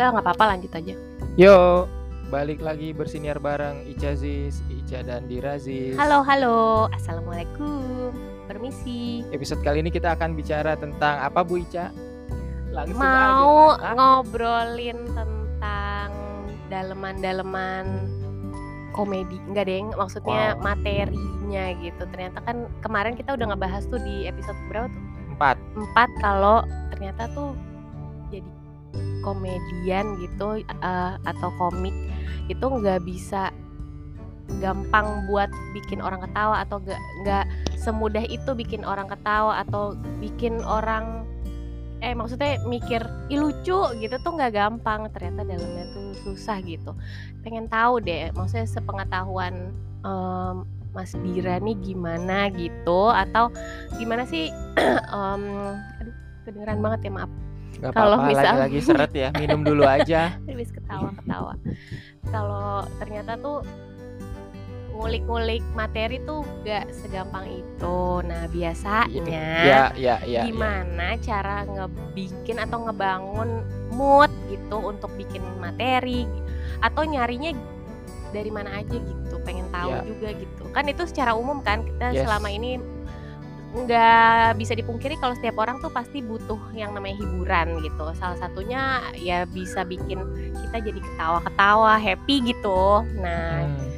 Enggak, nggak apa-apa lanjut aja. Yo, balik lagi bersiniar bareng Ica Ziz, Ica dan Dirazis. Halo, halo. Assalamualaikum. Permisi. Episode kali ini kita akan bicara tentang apa Bu Ica? Langsung Mau aja. Ngobrolin tentang daleman-daleman komedi. Enggak, Deng. Maksudnya Wow. materinya gitu. Ternyata kan kemarin kita udah ngebahas tuh di episode berapa tuh? Empat. Empat kalau ternyata tuh komedian gitu eh, atau komik itu nggak bisa gampang buat bikin orang ketawa atau nggak nggak semudah itu bikin orang ketawa atau bikin orang eh maksudnya mikir Ih, lucu gitu tuh nggak gampang. Ternyata dalamnya tuh susah gitu. Pengen tahu deh maksudnya sepengetahuan em, Mas Dira nih gimana gitu atau gimana sih em, aduh kedengeran banget ya maaf Gak Kalau apa-apa, misal- lagi, lagi seret ya. Minum dulu aja. habis ketawa-ketawa. Kalau ternyata tuh ngulik-ngulik materi tuh gak segampang itu. Nah biasanya ya, ya, ya. ya. gimana cara ngebikin atau ngebangun mood gitu untuk bikin materi atau nyarinya dari mana aja gitu pengen tahu Ya. juga gitu kan itu secara umum kan kita Yes. selama ini nggak bisa dipungkiri kalau setiap orang tuh pasti butuh yang namanya hiburan gitu salah satunya ya bisa bikin kita jadi ketawa-ketawa happy gitu nah Hmm.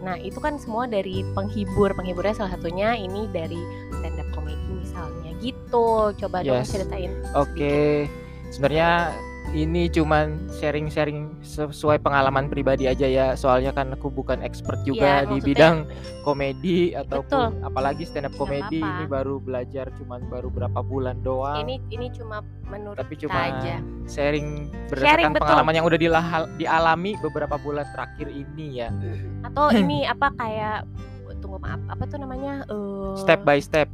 Nah, itu kan semua dari penghibur. Penghiburnya salah satunya ini dari stand up comedy misalnya gitu. Coba dong Yes. ceritain. Oke, sebenarnya ini cuman sharing-sharing sesuai pengalaman pribadi aja ya. Soalnya kan aku bukan expert juga Iya, di bidang komedi ataupun Betul. apalagi stand up komedi. Ini baru belajar cuman baru berapa bulan doang. Ini ini cuma menurut tapi kita cuma aja. sharing Sharing, berdasarkan betul. pengalaman yang udah dilahal- dialami beberapa bulan terakhir ini ya. Atau ini apa kayak tunggu maaf apa tuh namanya eh Step by step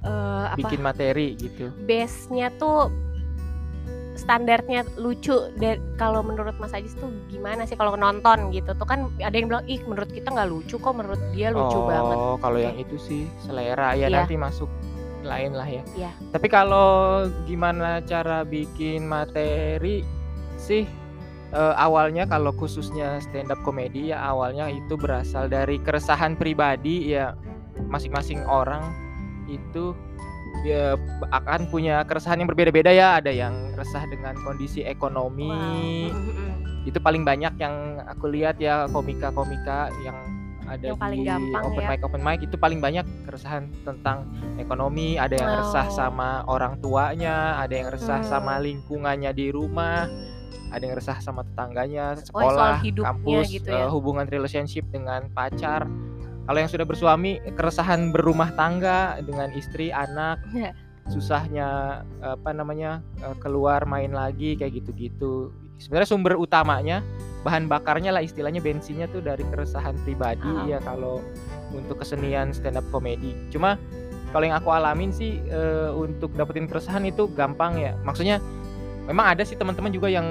apa bikin materi gitu. base-nya tuh standarnya lucu dan kalau menurut Mas Ajis tuh gimana sih kalau nonton gitu tuh kan ada yang bilang ih menurut kita nggak lucu kok menurut dia lucu oh, banget kalau yang itu sih selera ya Iya. nanti masuk lain lah ya. Iya. Tapi kalau gimana cara bikin materi sih eh, awalnya kalau khususnya stand up komedi ya awalnya itu berasal dari keresahan pribadi ya masing-masing orang itu dia akan punya keresahan yang berbeda-beda ya. Ada yang resah dengan kondisi ekonomi Wow. Itu paling banyak yang aku lihat ya komika-komika yang ada Yang paling di gampang open ya. mic open mic itu paling banyak keresahan tentang ekonomi ada yang resah Oh. sama orang tuanya ada yang resah Hmm. sama lingkungannya di rumah ada yang resah sama tetangganya sekolah hidupnya kampus gitu eh, ya. hubungan relationship dengan pacar kalau yang sudah bersuami keresahan berumah tangga dengan istri anak Ya. susahnya apa namanya eh, keluar main lagi kayak gitu-gitu. Sebenarnya sumber utamanya bahan bakarnya lah istilahnya bensinnya tuh dari keresahan pribadi Ah. ya kalau untuk kesenian stand up comedy cuma kalau yang aku alamin sih eh, untuk dapetin keresahan itu gampang ya. Maksudnya memang ada sih teman-teman juga yang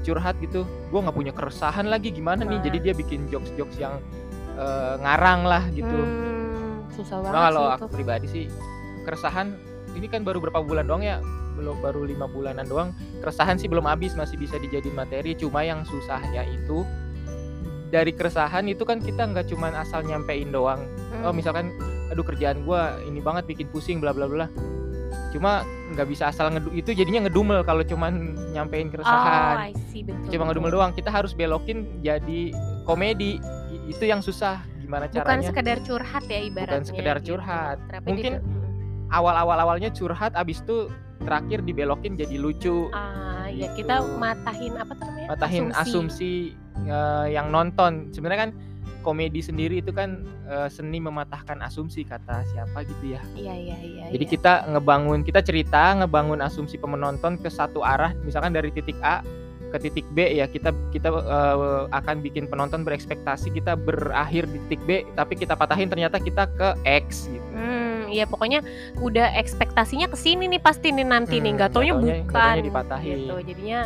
curhat gitu gue nggak punya keresahan lagi gimana nih? Jadi dia bikin jokes-jokes yang eh, ngarang lah gitu Hmm, susah banget Nah, kalau aku itu. pribadi sih keresahan ini kan baru berapa bulan doang ya belum baru lima bulanan doang keresahan sih belum habis masih bisa dijadiin materi cuma yang susahnya itu dari keresahan itu kan kita nggak cuman asal nyampein doang oh Hmm. misalkan aduh kerjaan gua ini banget bikin pusing bla bla bla cuma nggak bisa asal ngedu itu jadinya ngedumel kalau cuman nyampein Oh, keresahan I see betul. cuma ngedumel betul. doang kita harus belokin jadi komedi itu yang susah gimana Bukan caranya sekedar curhat ya ibaratnya. sekedar gitu. curhat. Mungkin awal-awal awalnya curhat abis itu terakhir dibelokin jadi lucu ah ya gitu. kita matahin apa tuh namanya? matahin asumsi, eh, yang nonton sebenarnya kan komedi sendiri itu kan eh, seni mematahkan asumsi kata siapa gitu ya Iya iya iya. jadi iya. kita ngebangun kita cerita ngebangun asumsi penonton ke satu arah misalkan dari titik A ke titik B ya kita kita eh, akan bikin penonton berekspektasi kita berakhir di titik B tapi kita patahin ternyata kita ke X gitu Hmm, iya pokoknya udah ekspektasinya ke sini nih pasti nih nanti nih, Hmm, nggak taunya nggak taunya- bukan. taunya dipatahin. Gitu. Jadinya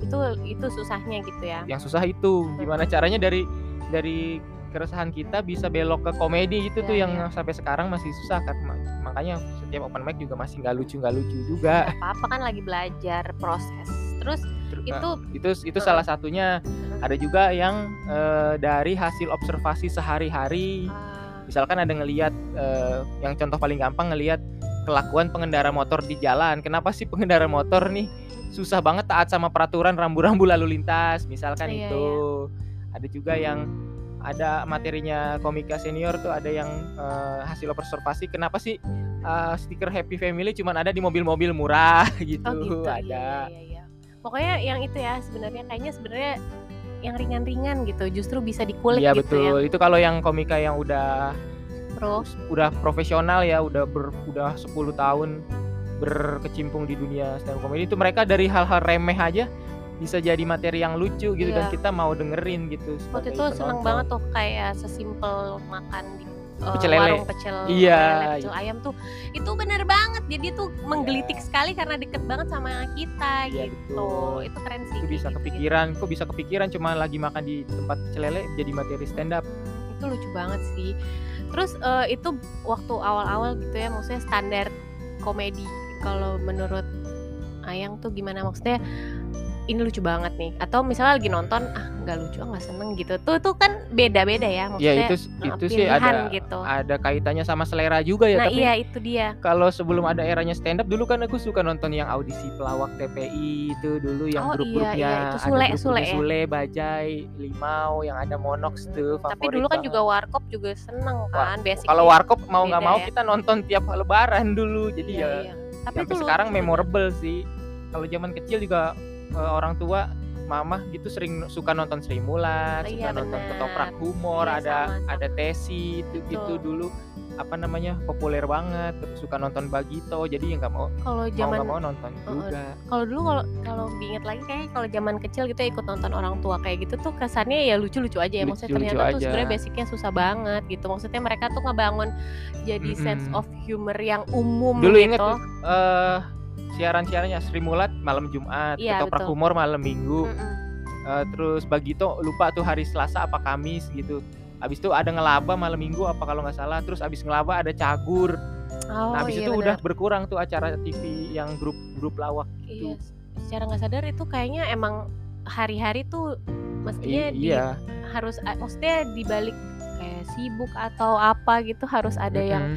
itu itu susahnya gitu ya. yang susah itu gimana caranya dari dari keresahan kita bisa belok ke komedi itu tuh Ya, yang ya. sampai sekarang masih susah kan Ma- makanya setiap open mic juga masih nggak lucu nggak lucu juga Nggak apa-apa kan lagi belajar proses. Terus Itu itu itu Heeh. salah satunya. Ada juga yang eh, dari hasil observasi sehari-hari. ah, Misalkan ada ngelihat eh, yang contoh paling gampang ngelihat kelakuan pengendara motor di jalan. Kenapa sih pengendara motor nih susah banget taat sama peraturan rambu-rambu lalu lintas, misalkan Iya, itu. Ada juga yang ada materinya komika senior tuh ada yang eh, hasil observasi kenapa sih eh, stiker happy family cuman ada di mobil-mobil murah gitu, oh gitu ada. iya, iya, iya. Pokoknya yang itu ya sebenarnya kayaknya sebenarnya yang ringan-ringan gitu justru bisa dikulik Iya gitu ya betul. Itu kalau yang komika yang udah bro udah profesional ya, udah ber, udah 10 tahun berkecimpung di dunia stand up comedy itu mereka dari hal-hal remeh aja bisa jadi materi yang lucu gitu dan Iya. kita mau dengerin gitu waktu itu seneng penonton. banget tuh kayak sesimpel makan di uh, Pecel lele. warung pecel Iya, lele, pecel ayam tuh itu bener banget jadi tuh menggelitik sekali karena deket banget sama kita Iya, gitu betul. itu keren sih itu bisa gitu-gitu. kepikiran, kok bisa kepikiran cuma lagi makan di tempat pecel lele jadi materi stand up. itu lucu banget sih terus eh, itu waktu awal-awal gitu ya maksudnya standar komedi kalau menurut Ayang tuh gimana maksudnya ini lucu banget nih atau misalnya lagi nonton ah nggak lucu ah nggak seneng gitu tuh tuh kan beda-beda ya Ya maksudnya itu eh, itu sih ada gitu. ada kaitannya sama selera juga ya nah tapi iya itu dia kalau sebelum ada eranya stand up dulu kan aku suka nonton yang audisi pelawak TPI itu dulu yang Oh, iya, grup-grupnya iya, itu ada Sule, grup-grupnya Sule ya? Sule, Bajai, Limau yang ada Monox tuh tapi dulu kan banget. juga warkop juga seneng kan basic kalau warkop mau nggak beda mau ya. kita nonton tiap lebaran dulu jadi iya, ya iya. tapi sampai itu sekarang memorable sih kalau zaman kecil juga eh, orang tua mama gitu sering suka nonton Sri Mulat, Oh, suka iya, nonton ketoprak humor, Iya, ada sama, ada sama. tesi itu itu Betul. dulu apa namanya populer banget terus suka nonton Bagito jadi ya nggak mau kalau mau zaman nggak mau nonton Heeh. juga kalau dulu kalau kalau diinget lagi kayak kalau zaman kecil gitu ya ikut nonton orang tua kayak gitu tuh kesannya ya lucu-lucu aja ya maksudnya Lucu-lucu ternyata tuh aja. sebenarnya basicnya susah banget gitu maksudnya mereka tuh ngebangun jadi sense Mm-mm. of humor yang umum dulu gitu inget tuh eh siaran-siarannya Sri Mulat malam Jumat, Iya, ketoprak betul. humor malam Minggu, Mm-mm. Eh, terus Bagito lupa tuh hari Selasa apa Kamis gitu. Abis itu ada ngelaba malam Minggu apa kalau nggak salah. Terus abis ngelaba ada cagur. oh nah abis iya itu benar. udah berkurang tuh acara TV yang grup-grup lawak. iya secara nggak sadar itu kayaknya emang hari-hari tuh mestinya I- di- iya. harus maksudnya dibalik kayak sibuk atau apa gitu harus ada yang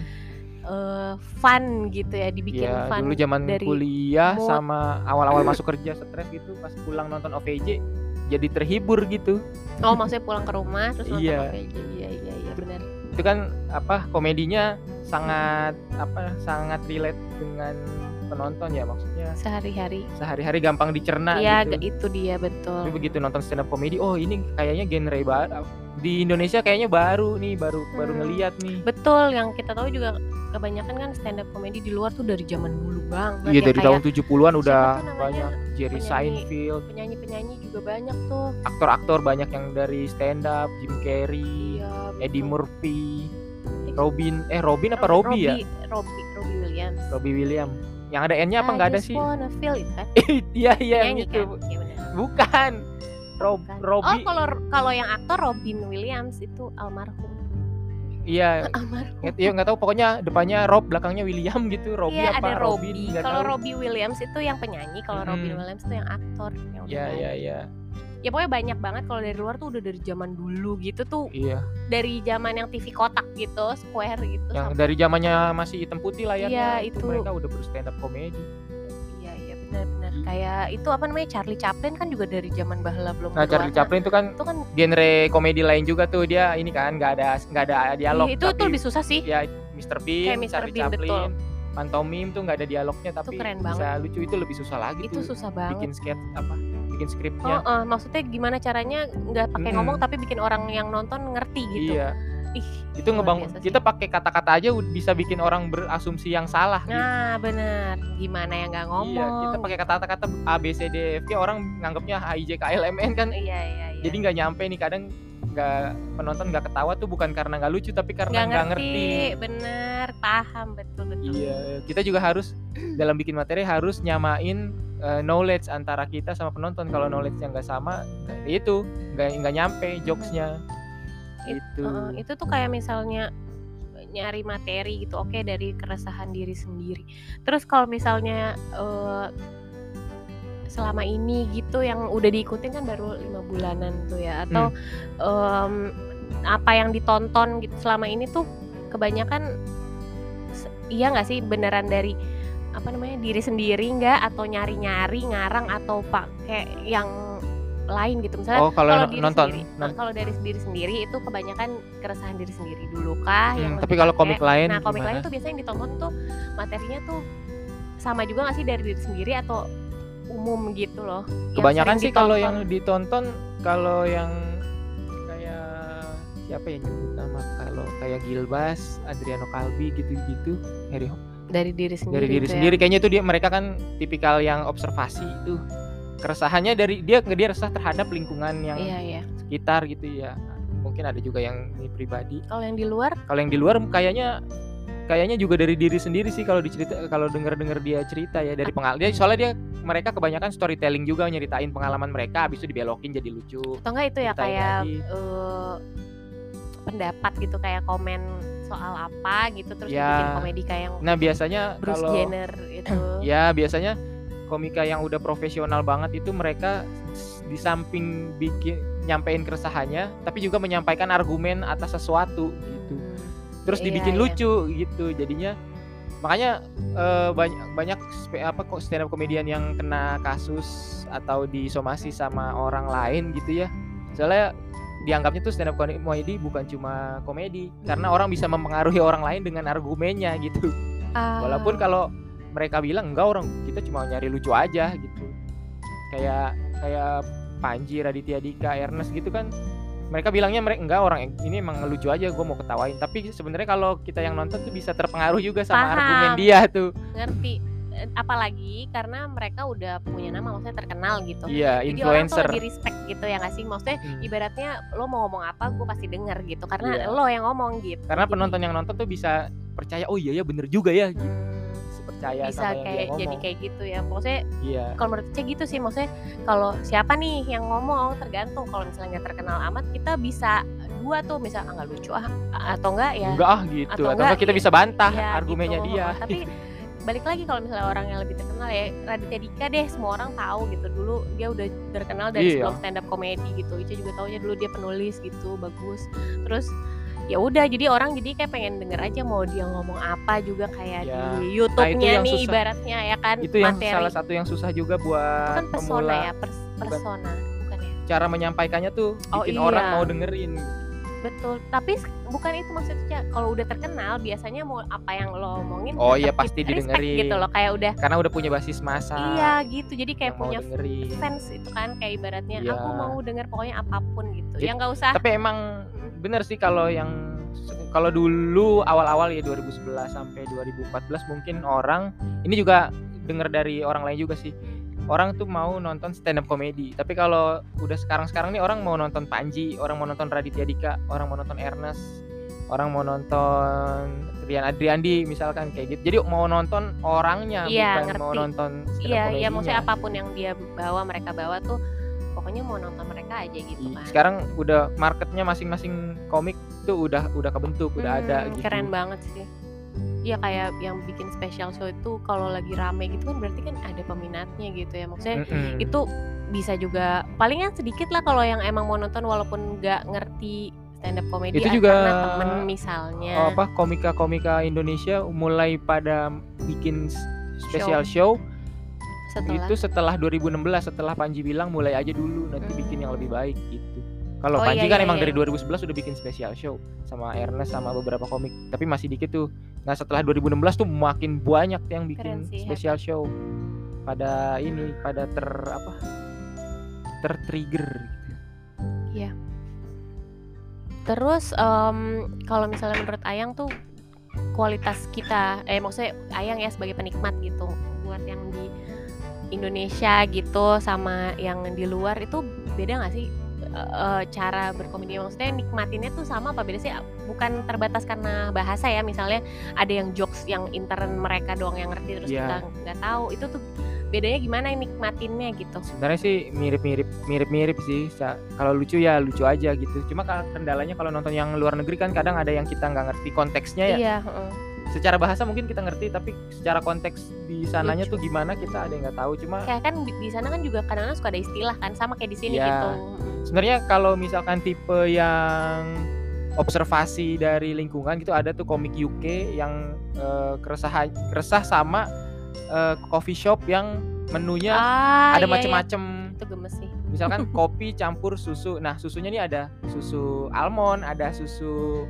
Eh, fun gitu ya dibikin Iya, fun dulu zaman dari kuliah sama awal-awal masuk kerja stres gitu pas pulang nonton OVJ jadi terhibur gitu. Oh maksudnya pulang ke rumah terus nonton Iya. OVJ Iya iya iya benar Itu kan apa komedinya sangat apa sangat relate dengan penonton ya maksudnya Sehari-hari sehari-hari gampang dicerna Iya gitu. itu dia betul Tapi begitu nonton stand up comedy, oh ini kayaknya genre baru di Indonesia kayaknya baru nih, baru baru Hmm. ngeliat nih. Betul yang kita tahu juga kebanyakan kan stand up comedy di luar tuh dari zaman dulu banget Iya ya, dari kayak tahun 70-an udah banyak Jerry Penyanyi. Seinfeld, penyanyi-penyanyi juga banyak tuh aktor-aktor banyak yang dari stand up, Jim Carrey, Iya Eddie. Murphy, Robin, eh Robin apa Robbie ya? Robbie Robbie Williams Robbie William. Yang ada N-nya apa nggak ada sih? wanna feel it kan Iya iya yang Penyanyi itu. kan Iya Bukan. Rob Bukan. Robbie. Oh kalau kalau yang aktor Robin Williams itu almarhum Iya, almarhum nggak- iya nggak tahu pokoknya depannya Rob, belakangnya William gitu. Robbie Iya apa ada Robin? Kalau. Robbie Williams itu yang penyanyi, kalau Robin Mm-mm. Williams itu yang aktor. Udah Iya iya ada. iya. Ya pokoknya banyak banget kalau dari luar tuh udah dari zaman dulu gitu tuh Iya. dari zaman yang TV kotak gitu, square gitu. yang sampai- dari zamannya masih hitam putih layarnya Iya, itu, itu. mereka udah ber stand up komedi Iya iya benar-benar. Kayak itu apa namanya Charlie Chaplin kan juga dari zaman bahla belum. nah Charlie berwarna. Chaplin itu kan itu kan genre komedi lain juga tuh dia ini kan nggak ada nggak ada dialog iya, itu itu tapi lebih susah sih. ya Mr. Bean, Kayak Mr. Charlie Bean, Chaplin betul. pantomim tuh nggak ada dialognya tapi keren bisa lucu itu lebih susah lagi Itu tuh susah banget. bikin sketch apa bikin Oh, skripnya eh, maksudnya gimana caranya nggak pakai Mm-mm. ngomong tapi bikin orang yang nonton ngerti gitu. iya Ih, itu ngebangun kita pakai kata-kata aja bisa bikin orang berasumsi yang salah gitu. Nah, benar. Gimana yang nggak ngomong? Iya, kita pakai kata-kata A B C D F G orang nganggapnya H I J K L M N kan Iya, iya, iya. jadi nggak nyampe nih kadang nggak penonton nggak ketawa tuh bukan karena nggak lucu tapi karena nggak nggak ngerti. ngerti. Bener, paham betul betul. Iya, kita juga harus dalam bikin materi harus nyamain eh, knowledge antara kita sama penonton. Kalau knowledge yang nggak sama, itu nggak nggak nyampe jokesnya. It- Itu. Heeh, itu tuh kayak misalnya nyari materi gitu, oke dari keresahan diri sendiri. Terus kalau misalnya eh, selama ini gitu yang udah diikutin kan baru lima bulanan tuh ya atau em, apa yang ditonton gitu selama ini tuh kebanyakan iya nggak sih beneran dari apa namanya diri sendiri nggak? Atau nyari-nyari ngarang atau pakai yang lain gitu. Misalnya Oh, kalau kalau diri nonton. sendiri, nah, kalau dari diri sendiri itu kebanyakan keresahan diri sendiri dulu kah? Yang Hmm, lebih tapi kalau komik lain nah komik lain tuh biasanya yang ditonton tuh materinya tuh sama juga nggak sih dari diri sendiri atau umum gitu loh? Yang Kebanyakan sih kalau yang ditonton. kalau yang kayak siapa ya nyebut nama? Kalau kayak Gilbas, Adriano Kalbi gitu-gitu, Harry dari diri sendiri dari diri ya. sendiri. Kayaknya itu dia mereka kan tipikal yang observasi itu. Keresahannya dari dia dia resah terhadap lingkungan yang iya iya. sekitar gitu ya. Mungkin ada juga yang ini pribadi. Kalau yang di luar? Kalau yang di luar kayaknya kayaknya juga dari diri sendiri sih kalau dicerita kalau denger denger dia cerita ya. Dari pengalaman dia soalnya dia mereka kebanyakan storytelling juga nyeritain pengalaman mereka habis itu dibelokin jadi lucu. Atau enggak itu ya kayak lagi. eh, pendapat gitu kayak komen soal apa gitu terus Ya. dibikin komedi kayak yang nah biasanya Bruce kalau Jenner itu ya biasanya komika yang udah profesional banget itu mereka di samping bikin nyampein keresahannya tapi juga menyampaikan argumen atas sesuatu gitu terus Iya, dibikin iya. lucu gitu jadinya makanya eh, banyak banyak apa kok stand up komedian yang kena kasus atau disomasi sama orang lain gitu ya soalnya dianggapnya tuh stand up komedi bukan cuma komedi karena orang bisa mempengaruhi orang lain dengan argumennya gitu. Ah, walaupun kalau mereka bilang enggak orang kita cuma nyari lucu aja gitu. Kayak kayak Panji Raditya Dika Ernest gitu kan mereka bilangnya mereka enggak orang ini emang lucu aja gue mau ketawain. Tapi sebenarnya kalau kita yang nonton tuh bisa terpengaruh juga sama Paham. argumen dia tuh. Ngerti apalagi karena mereka udah punya nama maksudnya terkenal gitu. Iya jadi orang tuh influencer. lebih respect gitu ya nggak sih? Maksudnya Hmm. ibaratnya lo mau ngomong apa gue pasti denger gitu. Karena Iya. lo yang ngomong gitu. Karena Jadi, penonton yang nonton tuh bisa percaya oh iya ya bener juga ya gitu. Percaya bisa sama yang kayak jadi kayak gitu ya. Maksudnya iya. kalau menurut saya gitu sih maksudnya kalau siapa nih yang ngomong tergantung. Kalau misalnya nggak terkenal amat kita bisa dua tuh misal ah, nggak lucu ah atau enggak ya. Enggak ah gitu. Atau atau, enggak, kita iya. bisa bantah ya argumennya gitu. dia tapi balik lagi kalau misalnya orang yang lebih terkenal ya Raditya Dika deh semua orang tahu gitu dulu dia udah terkenal dari Iya. sebelum stand up comedy gitu Ica juga taunya dulu dia penulis gitu bagus terus ya udah jadi orang jadi kayak pengen denger aja mau dia ngomong apa juga kayak Ya. di YouTube-nya yang nih susah. ibaratnya ya kan itu yang materi salah satu yang susah juga itu buat kan persona pemula ya pers- persona bukan ya cara menyampaikannya tuh Oh, bikin iya. orang mau dengerin betul. Tapi bukan itu maksudnya. Kalau udah terkenal biasanya mau apa yang lo omongin Oh, iya, pasti respect didengerin. gitu loh. Kayak udah karena udah punya basis masa iya gitu. Jadi kayak yang punya dengerin. fans itu kan kayak ibaratnya Iya. aku mau denger pokoknya apa pun gitu. It- ya nggak usah. tapi emang bener sih kalau yang kalau dulu awal-awal ya 2011 sampai 2014 mungkin orang ini juga denger dari orang lain juga sih orang tuh mau nonton stand up comedy tapi kalau udah sekarang-sekarang nih orang mau nonton Panji orang mau nonton Raditya Dika orang mau nonton Ernest orang mau nonton Rian Adriandi misalkan kayak gitu. Jadi mau nonton orangnya Iya, bukan mau ngerti. nonton stand up iya iya maksudnya apa pun yang dia bawa mereka bawa tuh pokoknya mau nonton mereka aja gitu kan. sekarang udah marketnya masing-masing komik tuh udah udah kebentuk udah ada Hmm, gitu. keren banget sih Iya kayak yang bikin special show itu kalau lagi rame gitu kan berarti kan ada peminatnya gitu ya maksudnya Mm-mm. itu bisa juga palingan sedikit lah kalau yang emang mau nonton walaupun nggak ngerti stand up comedy Itu ah, juga- karena temen misalnya Oh, apa komika-komika Indonesia mulai pada bikin special show, setelah itu setelah 2016 setelah Panji bilang mulai aja dulu nanti Hmm. bikin yang lebih baik gitu. Kalau Oh, Panji iya, kan iya, emang iya. dari 2011 udah bikin special show sama Ernest sama beberapa komik, tapi masih dikit tuh. Nah, setelah 2016 tuh makin banyak yang bikin special show. Pada ini pada ter apa? Tertrigger gitu. Terus em, kalau misalnya menurut Ayang tuh kualitas kita, eh maksudnya Ayang ya sebagai penikmat gitu, buat yang di Indonesia gitu sama yang di luar itu beda nggak sih Eh, cara berkomedi? Maksudnya nikmatinnya tuh sama apa beda sih? Bukan terbatas karena bahasa ya, misalnya ada yang jokes yang intern mereka doang yang ngerti terus Iya. kita nggak tahu, itu tuh bedanya gimana nikmatinnya gitu? sebenarnya sih mirip-mirip mirip-mirip sih kalau lucu ya lucu aja gitu cuma kendalanya kalau nonton yang luar negeri kan kadang ada yang kita nggak ngerti konteksnya ya Iya. Secara bahasa mungkin kita ngerti tapi secara konteks di sananya Lucu. tuh gimana kita ada yang nggak tahu cuma kayak kan di, sana kan juga kadang-kadang suka ada istilah kan sama kayak di sini Iya. gitu sebenarnya kalau misalkan tipe yang observasi dari lingkungan gitu ada tuh komik UK yang eh, keresahan keresah sama eh, coffee shop yang menunya ah, ada iya, iya. macem-macem itu gemes sih misalkan kopi campur susu nah susunya nih ada susu almond ada susu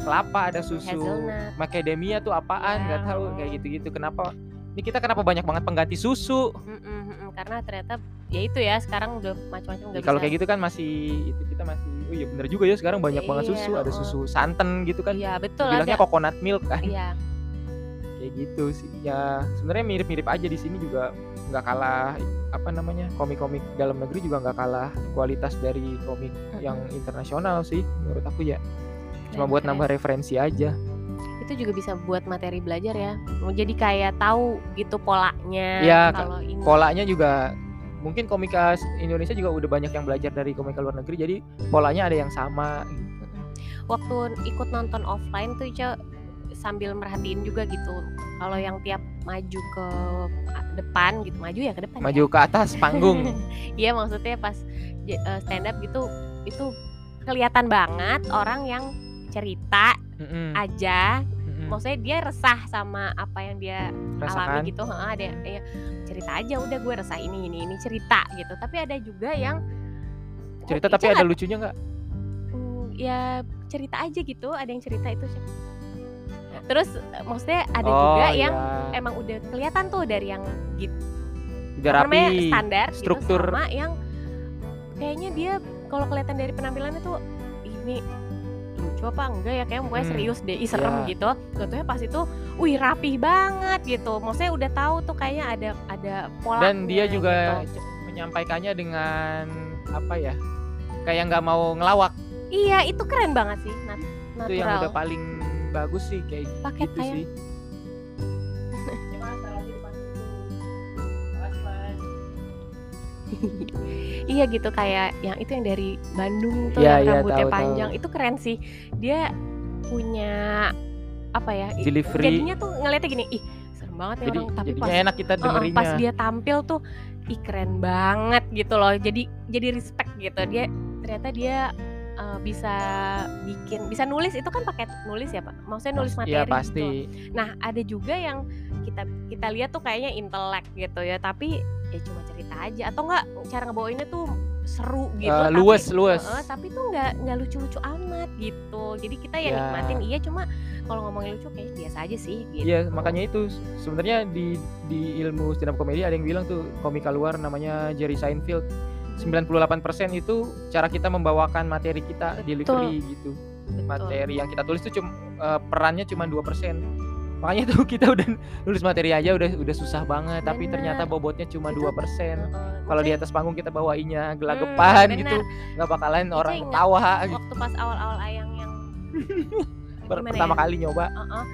kelapa ada susu Hazelnut. macadamia tuh apaan? Nggak Iya, tahu kayak gitu-gitu. Kenapa? Ini kita kenapa banyak banget pengganti susu? Mm-mm, karena ternyata ya itu ya sekarang udah macam-macam Ya, kalau kayak gitu kan masih itu kita masih oh iya bener juga ya sekarang banyak banget Iya, susu. Ada susu santan gitu kan. Iya betul bilangnya ada. coconut milk kan. Iya. Kayak gitu sih. Ya sebenarnya mirip-mirip aja di sini juga nggak kalah apa namanya komik-komik dalam negeri juga nggak kalah kualitas dari komik yang internasional sih menurut aku ya cuma buat nambah referensi aja. Itu juga bisa buat materi belajar ya. Mau jadi kayak tahu gitu polanya Iya, kalau ini. polanya juga mungkin komika Indonesia juga udah banyak yang belajar dari komika luar negeri jadi polanya ada yang sama gitu. waktu ikut nonton offline tuh Ica sambil merhatiin juga gitu. Kalau yang tiap maju ke depan gitu maju ya ke depan ya? maju ke atas panggung. Iya maksudnya pas eh, stand up gitu itu kelihatan banget orang yang cerita Mm-mm, aja mm-mm. maksudnya dia resah sama apa yang dia rasakan alami gitu heeh, ada ya, cerita aja udah gue resah ini ini ini cerita gitu tapi ada juga yang cerita oh, tapi ada nggak- lucunya nggak mm, ya cerita aja gitu ada yang cerita itu Cak. terus maksudnya ada juga yang iya. emang udah kelihatan tuh dari yang gitu udah rapi standar struktur. gitu sama yang kayaknya dia kalau kelihatan dari penampilannya tuh ini lucu apa enggak ya? Kayak pokoknya Hmm, serius deh ih serem iya. gitu. Tentunya pas itu wih rapih banget gitu. Maksudnya udah tahu tuh kayaknya ada ada pola dan dia juga gitu. menyampaikannya dengan apa ya? Kayak nggak mau ngelawak. Iya itu keren banget sih nat- itu yang natural. udah paling bagus sih kayak pakai gitu kayak sih iya gitu kayak yang itu yang dari Bandung tuh Iya, yang iya, rambutnya tahu, panjang. Tahu. itu keren sih. Dia punya apa ya Delivery. jadinya tuh ngeliatnya gini ih serem banget ya jadi orang. Tapi pas enak kita dengerinnya. pas dia tampil tuh ih keren banget gitu loh. Jadi jadi respect gitu. Dia ternyata dia eh, bisa bikin bisa nulis. Itu kan pakai nulis ya pak? Maksudnya nulis materi Iya gitu. pasti nah ada juga yang kita kita lihat tuh kayaknya intelek gitu ya. Tapi ya cuma aja atau enggak cara ngebawainnya tuh seru gitu Eh, tapi- luwes, luwes. Heeh, tapi tuh nggak nggak lucu-lucu amat gitu jadi kita ya, Ya. nikmatin iya cuma kalau ngomongin lucu kayaknya biasa aja sih gitu Iya makanya itu sebenarnya di di ilmu stand up comedy ada yang bilang tuh komika luar namanya Jerry Seinfeld 98% itu cara kita membawakan materi kita Betul. delivery gitu Betul. materi yang kita tulis tuh cuma eh, perannya cuma 2% makanya tuh kita udah nulis materi aja udah udah susah banget tapi Bener. ternyata bobotnya cuma Itu- 2% Heeh, kalau di atas panggung kita bawainnya Hmm, gelagapan bener. gitu nggak bakalan Ica orang ketawa gitu. waktu pas awal-awal ayang yang pertama ya? kali nyoba Heeh.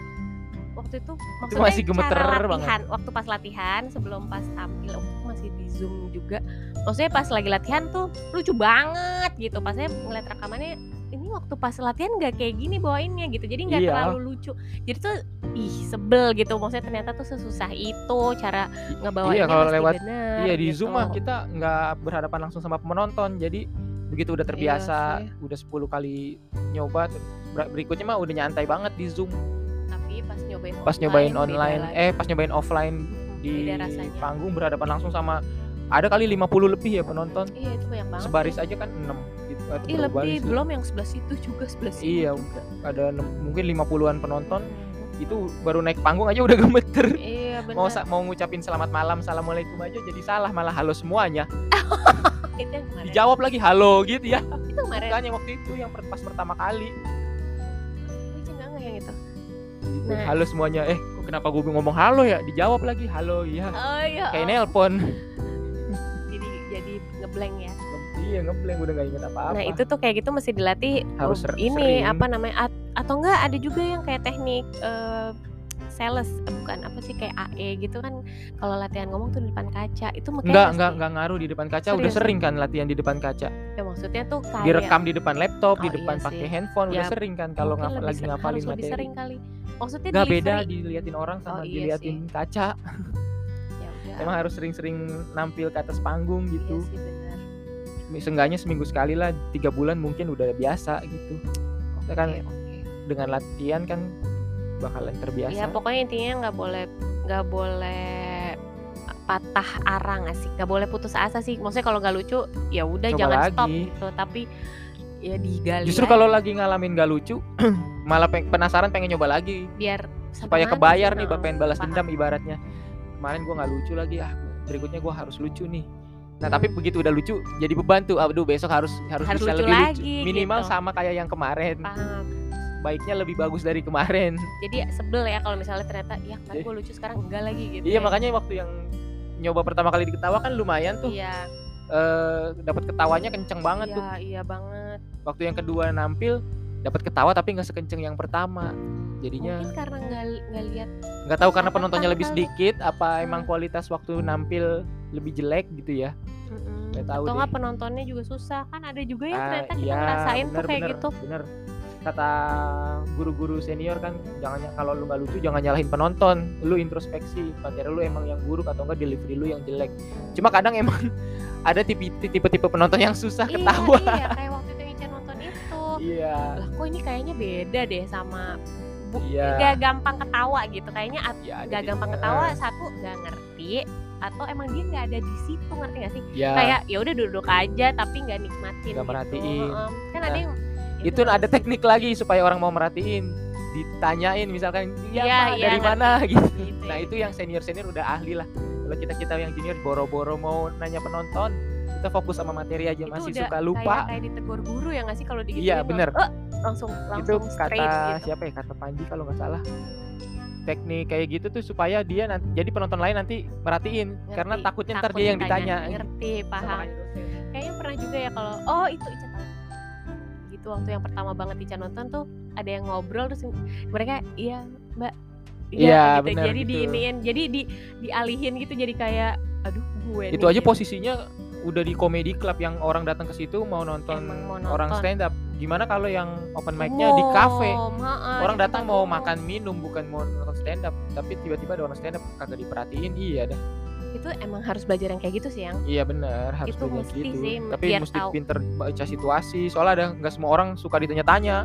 waktu itu maksudnya masih gemeter cara banget. latihan waktu pas latihan sebelum pas tampil masih di zoom juga. Maksudnya pas lagi latihan tuh lucu banget gitu. Pasnya ngeliat rekamannya ini waktu pas latihan nggak kayak gini bawainnya gitu. Jadi nggak Iya. terlalu lucu. Jadi tuh ih sebel gitu. Maksudnya ternyata tuh sesusah itu cara ngebawainnya Iya, kalau lewat bener Iya di gitu. Zoom mah kita nggak berhadapan langsung sama penonton. Jadi begitu udah terbiasa Iya udah 10 kali nyoba berikutnya mah udah nyantai banget di Zoom. Tapi pas nyobain pas nyobain online eh pas nyobain offline di panggung berhadapan langsung sama ada kali 50 lebih ya penonton iya itu banyak banget sebaris sih. aja kan 6 gitu atau lebih tuh. belum yang sebelah situ juga sebelah situ Iya. juga. ada enam- mungkin 50-an penonton Mhm. itu baru naik panggung aja udah gemeter Iya benar. mau mau ngucapin selamat malam assalamualaikum aja jadi salah malah halo semuanya itu yang kemarin. dijawab lagi halo gitu ya Itu kemarin. bukan yang waktu itu yang pas pertama kali enggak yang itu. Nah. halo semuanya eh kok kenapa gue ngomong halo ya dijawab lagi halo iya Oh iya. kayak oh. nelpon Jadi jadi ngeblank ya. iya ngeblank udah gak inget apa-apa Nah itu tuh kayak gitu mesti dilatih. Harus oh, ini sering. apa namanya? at- atau enggak ada juga yang kayak teknik eh, sales eh, bukan apa sih kayak AE gitu kan kalau latihan ngomong tuh di depan kaca itu makanya Enggak, enggak, enggak ngaruh di depan kaca. Udah Serius? sering kan latihan di depan kaca. ya maksudnya tuh kayak Direkam di depan laptop, di Oh, depan iya pakai sih. handphone. Udah Ya, sering kan kalau mungkin ngap- lebih lagi ngapalin harus lebih materi. sering kali maksudnya Nggak beda diliatin orang Oh, sama iya diliatin kaca. ya udah Emang harus sering-sering nampil ke atas panggung iya gitu. sih benar Seenggaknya seminggu sekali lah, tiga bulan mungkin udah biasa gitu. Kita kan dengan latihan kan bakalan terbiasa. ya pokoknya intinya nggak boleh nggak boleh patah arang nggak sih nggak boleh putus asa sih maksudnya kalau nggak lucu ya udah jangan stop lagi. gitu tapi ya digali Justru kalau lagi ngalamin gak lucu, malah peng- penasaran pengen nyoba lagi biar supaya kebayar sih, nih, heeh, pengen balas paham. dendam ibaratnya. Kemarin gua nggak lucu lagi, ah berikutnya gua harus lucu nih. Nah tapi begitu udah lucu, jadi beban tuh. Aduh besok harus harus, Harus bisa lucu lebih lucu. lagi, Minimal gitu. sama kayak yang kemarin. paham Baiknya lebih bagus dari kemarin. jadi sebel ya kalau misalnya ternyata ya Jadi- gue lucu sekarang enggak lagi gitu Iya ya. makanya waktu yang nyoba pertama kali diketawa kan lumayan tuh. iya eh dapat ketawanya kenceng banget tuh. iya iya banget Waktu yang kedua nampil dapat ketawa tapi nggak sekenceng yang pertama. Jadinya mungkin karena nggak nggak lihat nggak tahu karena penontonnya lebih sedikit apa Hmm. emang kualitas waktu nampil lebih jelek gitu ya. Nggak tahu atau nggak penontonnya juga susah kan ada juga ya Ah, ternyata kita iya, ngerasain tuh bener, kayak bener, gitu bener kata guru-guru senior kan jangan kalau lu nggak lucu jangan nyalahin penonton. Lu introspeksi materi lu emang yang buruk atau enggak delivery lu yang jelek. Cuma kadang emang ada tipe tipe tipe penonton yang susah iya ketawa. iya kayak waktu itu Ica nonton itu. Iya. Lah kok ini kayaknya beda deh sama bu, Iya. gak gampang ketawa gitu. Kayaknya ya ada gak gampang ketawa satu gak ngerti atau emang dia nggak ada di situ ngerti gak sih? Ya kayak ya udah duduk aja tapi nggak nikmatin Nggak gitu. merhatiin. Heeh. kan ada Nah, yang ya itu udah, ada teknik lagi supaya orang mau merhatiin ditanyain misalkan ya Iya, Pak, iya, dari ngerti. mana gitu gitu Nah ya. itu yang senior senior udah ahli lah. Kalau kita kita yang junior boro-boro mau nanya penonton, kita fokus sama materi aja Itu masih udah suka lupa. kayak, kayak ditegur guru ya nggak sih kalau digituin Iya, bener. "Eh," langsung itu langsung kata straight gitu siapa ya kata Panji kalau nggak salah. Teknik kayak gitu tuh supaya dia nanti jadi penonton lain nanti merhatiin karena Ngerti, takutnya ntar takut dia yang ditanya. ngerti paham kayaknya pernah juga ya kalau oh itu Waktu yang pertama banget Ica nonton tuh ada yang ngobrol terus mereka iya mbak Iya, gitu. bener jadi gitu. diiniin jadi di dialihin gitu jadi kayak aduh gue Itu nih, aja gitu. posisinya udah di komedi club yang orang datang ke situ mau nonton, Emang mau orang nonton. stand up. Gimana kalau yang open mic-nya di cafe? Umum, ha-ha, Orang di datang mau makan minum bukan mau nonton stand up, tapi tiba-tiba ada orang stand up kagak diperhatiin. Iya dah. Itu emang harus belajar yang kayak gitu sih yang Iya benar harus Itu belajar mesti gitu. sih, Tapi biar mesti tahu. pinter baca situasi. Soalnya ada nggak semua orang suka ditanya-tanya.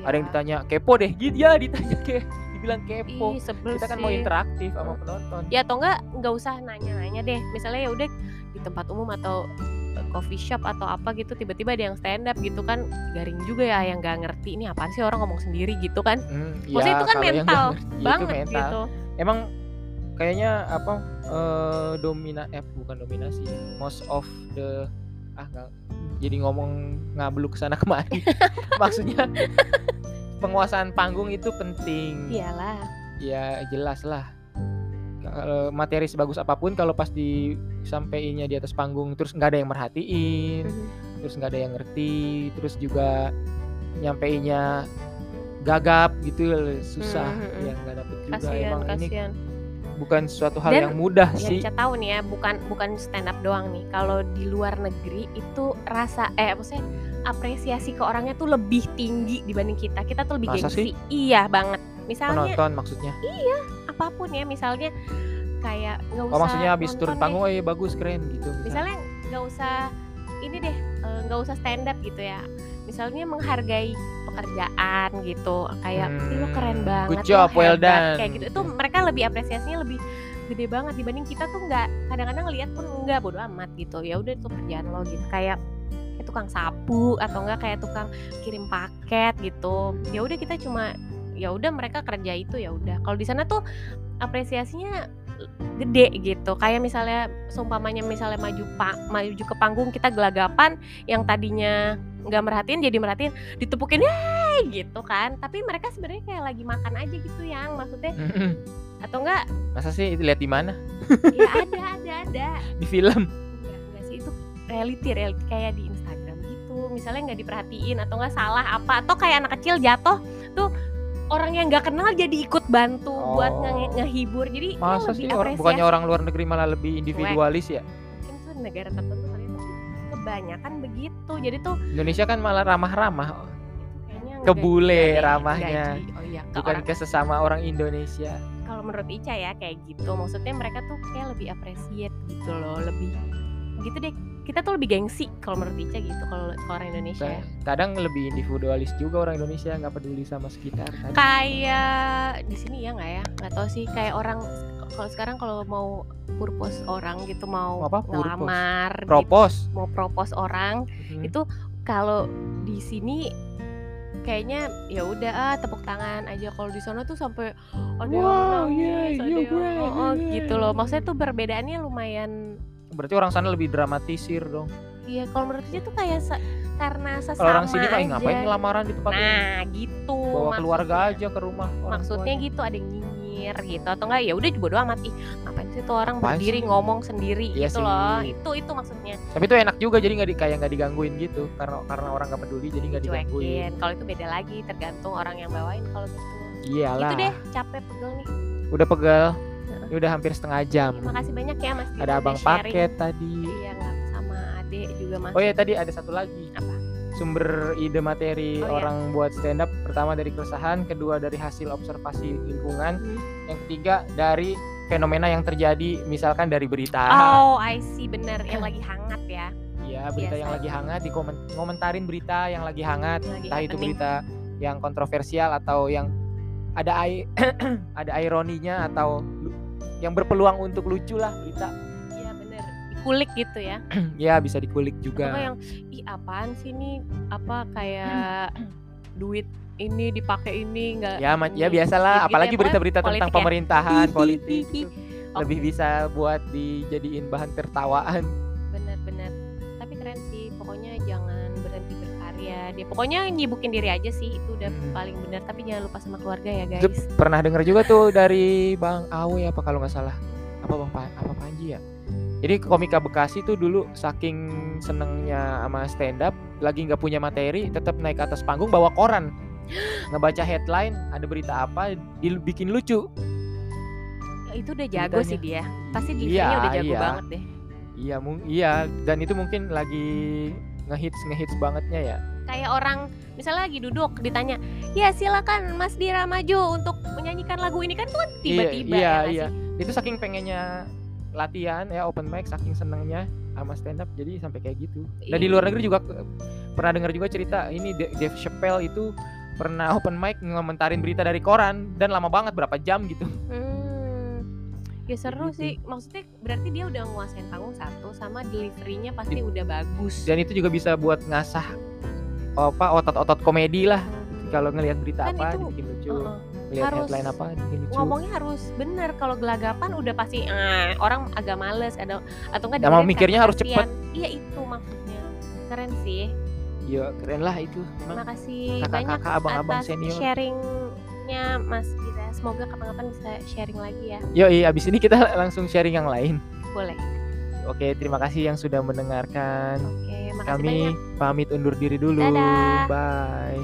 Ada yang Iya. ditanya kepo deh, gitu ya ditanya ke, dibilang kepo. Ih, Kita kan mau sih. interaktif sama penonton. ya atau enggak nggak usah nanya-nanya deh misalnya ya udah di tempat umum atau eh, coffee shop atau apa gitu tiba-tiba ada yang stand up gitu kan garing juga ya yang nggak ngerti ini apaan sih orang ngomong sendiri gitu kan Hmm, Maksudnya itu kan mental ngerti, itu banget mental. gitu Emang kayaknya apa eh, domina eh bukan dominasi, ya, most of the ah nggak jadi ngomong ngabluk ke sana kemari. Maksudnya penguasaan panggung itu penting. iyalah ya jelas lah kalau materi sebagus apa pun kalau pas disampaikannya di atas panggung terus nggak ada yang merhatiin Mhm. terus nggak ada yang ngerti terus juga nyampeinnya gagap gitu susah Mhm, mhm. ya nggak dapet juga kasihan emang ini kasihan bukan suatu hal Dan yang mudah ya sih. Ica tahu nih ya bukan bukan stand up doang nih. Kalau di luar negeri itu rasa eh maksudnya apresiasi ke orangnya tuh lebih tinggi dibanding kita. Kita tuh lebih Masa gengsi. iya banget. Misalnya penonton maksudnya? Apa pun ya. Misalnya kayak nggak usah oh maksudnya habis turun panggung oh iya bagus keren gitu misalnya. misalnya nggak usah ini deh eh, nggak usah stand up gitu ya. Misalnya menghargai pekerjaan gitu. Kayak "Ih, lo keren Hmm, banget good lo job, well hebat," done, kayak gitu. Itu mereka lebih apresiasinya lebih gede banget dibanding kita tuh nggak kadang-kadang lihat pun nggak bodo amat gitu. Ya udah itu kerjaan lo gitu. Kayak kayak tukang sapu atau enggak kayak tukang kirim paket gitu. Ya udah kita cuma ya udah mereka kerja itu ya udah. Kalau di sana tuh apresiasinya gede gitu. Kayak misalnya seumpamanya misalnya maju pak maju ke panggung kita gelagapan yang tadinya nggak merhatiin jadi merhatiin ditepukin "Yeay!" gitu kan. Tapi mereka sebenarnya kayak lagi makan aja gitu yang. Maksudnya atau enggak masa sih itu lihat di mana? Ya ada ada ada. Di film? Enggak enggak sih itu reality reality kayak di Instagram gitu. Misalnya nggak diperhatiin atau enggak salah apa atau kayak anak kecil jatuh tuh orang yang nggak kenal jadi ikut bantu buat Oh. nge- ngehibur. Jadi masa sih orang bukannya orang luar negeri malah lebih individualis ya? Mungkin tuh negara tertentu ya, kebanyakan begitu jadi tuh Indonesia kan malah ramah-ramah itu kayaknya enggak ke bule juga deh, ramahnya. enggak Ji. Oh iya, ke Bukan orang ke sesama orang Indonesia. kalau menurut Ica ya kayak gitu. Maksudnya mereka tuh kayak lebih appreciate gitu loh, lebih gitu deh. Kita tuh lebih gengsi kalau menurut Ica gitu kalau orang Indonesia. ya. Kadang lebih individualis juga orang Indonesia nggak peduli sama sekitar. Kadang. Kayak di sini ya nggak ya? Nggak tahu sih kayak orang kalau sekarang kalau mau purpose orang gitu mau Apa? Ngelamar gitu, Propos. mau propose orang Hmm. itu kalau di sini kayaknya ya udah ah tepuk tangan aja kalau di sana tuh sampai ada Wow, nangis, yeah, ada great, oh, oh, yeah. gitu loh maksudnya tuh perbedaannya lumayan Berarti orang sana lebih dramatisir dong. iya kalau menurut dia tuh kayak sa- karena sesama Kalau orang sini mah "Ih, aja. ngapain lamaran di tempat ini? nah gitu Bawa keluarga maksudnya. aja ke rumah orang maksudnya tuanya. gitu ada yang nyinyir gitu atau enggak ya udah bodo amat ih ngapain sih tuh orang Apaan berdiri sih? ngomong sendiri Iya gitu sih. loh itu itu maksudnya Tapi itu enak juga jadi nggak di, kayak nggak digangguin gitu karena karena orang nggak peduli jadi nggak digangguin. kalau itu beda lagi tergantung orang yang bawain kalau gitu Iyalah. itu deh capek pegel nih Udah pegel. Ini udah hampir setengah jam. Terima kasih banyak ya Mas Ada abang paket tadi. Iya sama Ade juga Mas. Oh ya tadi ada satu lagi. Apa? Sumber ide materi Oh, iya. orang buat stand up pertama dari keresahan, kedua dari hasil observasi lingkungan, Hmm. yang ketiga dari fenomena yang terjadi misalkan dari berita. Oh, I see bener yang lagi hangat ya. Iya, berita yang Biasa. lagi hangat dikomen- ngomentarin berita yang lagi hangat, Yang lagi entah itu happening. berita yang kontroversial atau yang ada ai- ada ironinya atau yang berpeluang untuk lucu lah berita. Dikulik gitu ya. ya bisa dikulik Atau juga. nggak yang ih apaan sih nih apa kayak duit ini dipakai ini enggak Ya, ma- ya biasalah, gitu ya, apalagi berita-berita tentang politik ya. pemerintahan, politik. hi, hi. itu Lebih bisa buat dijadiin bahan tertawaan. Bener-bener. Tapi keren sih. Pokoknya jangan berhenti berkarya. Dia pokoknya nyibukin diri aja sih itu udah Hmm. paling benar. Tapi jangan lupa sama keluarga ya guys. pernah denger juga tuh dari Bang Awe apa kalau nggak salah. Apa Bang pa apa Panji ya? Jadi komika Bekasi tuh dulu saking senengnya sama stand up, lagi nggak punya materi, tetap naik ke atas panggung bawa koran. Ngebaca headline, ada berita apa, dibikin lucu. Itu udah jago Ceritanya. sih dia. Pasti Iya, deliverynya udah jago iya. banget deh. Iya, mung iya dan itu mungkin lagi ngehits ngehits bangetnya ya. kayak orang misalnya lagi duduk ditanya ya silakan Mas Dira maju untuk menyanyikan lagu ini kan tuh kan tiba-tiba iya, ya iya. sih? Itu saking pengennya latihan ya open mic saking senengnya sama stand up jadi sampai kayak gitu. Dan di Iya. luar negeri juga pernah dengar juga cerita ini Dave Chappelle itu pernah open mic ngomentarin berita dari koran dan lama banget berapa jam gitu. Hmm, ya seru gitu. sih maksudnya berarti dia udah nguasain panggung satu sama deliverynya pasti udah bagus Dan itu juga bisa buat ngasah apa otot-otot komedi lah. Kalau ngelihat berita Kan apa itu, dibikin lucu, Heeh. Ngelihat harus headline apa lucu. ngomongnya harus bener kalau gelagapan udah pasti eh, orang agak males ada atau enggak dengerin mikirnya harus cepet. iya itu maksudnya keren sih Iya, keren lah itu. Emang makasih banyak kakak-kakak, abang-abang atas senior. sharingnya Mas Dira. Semoga kapan-kapan bisa sharing lagi ya. Yo, iya, abis ini kita langsung sharing yang lain. Boleh. Oke, terima kasih yang sudah mendengarkan. Oke, makasih Kami banyak. pamit undur diri dulu. Dadah. Bye.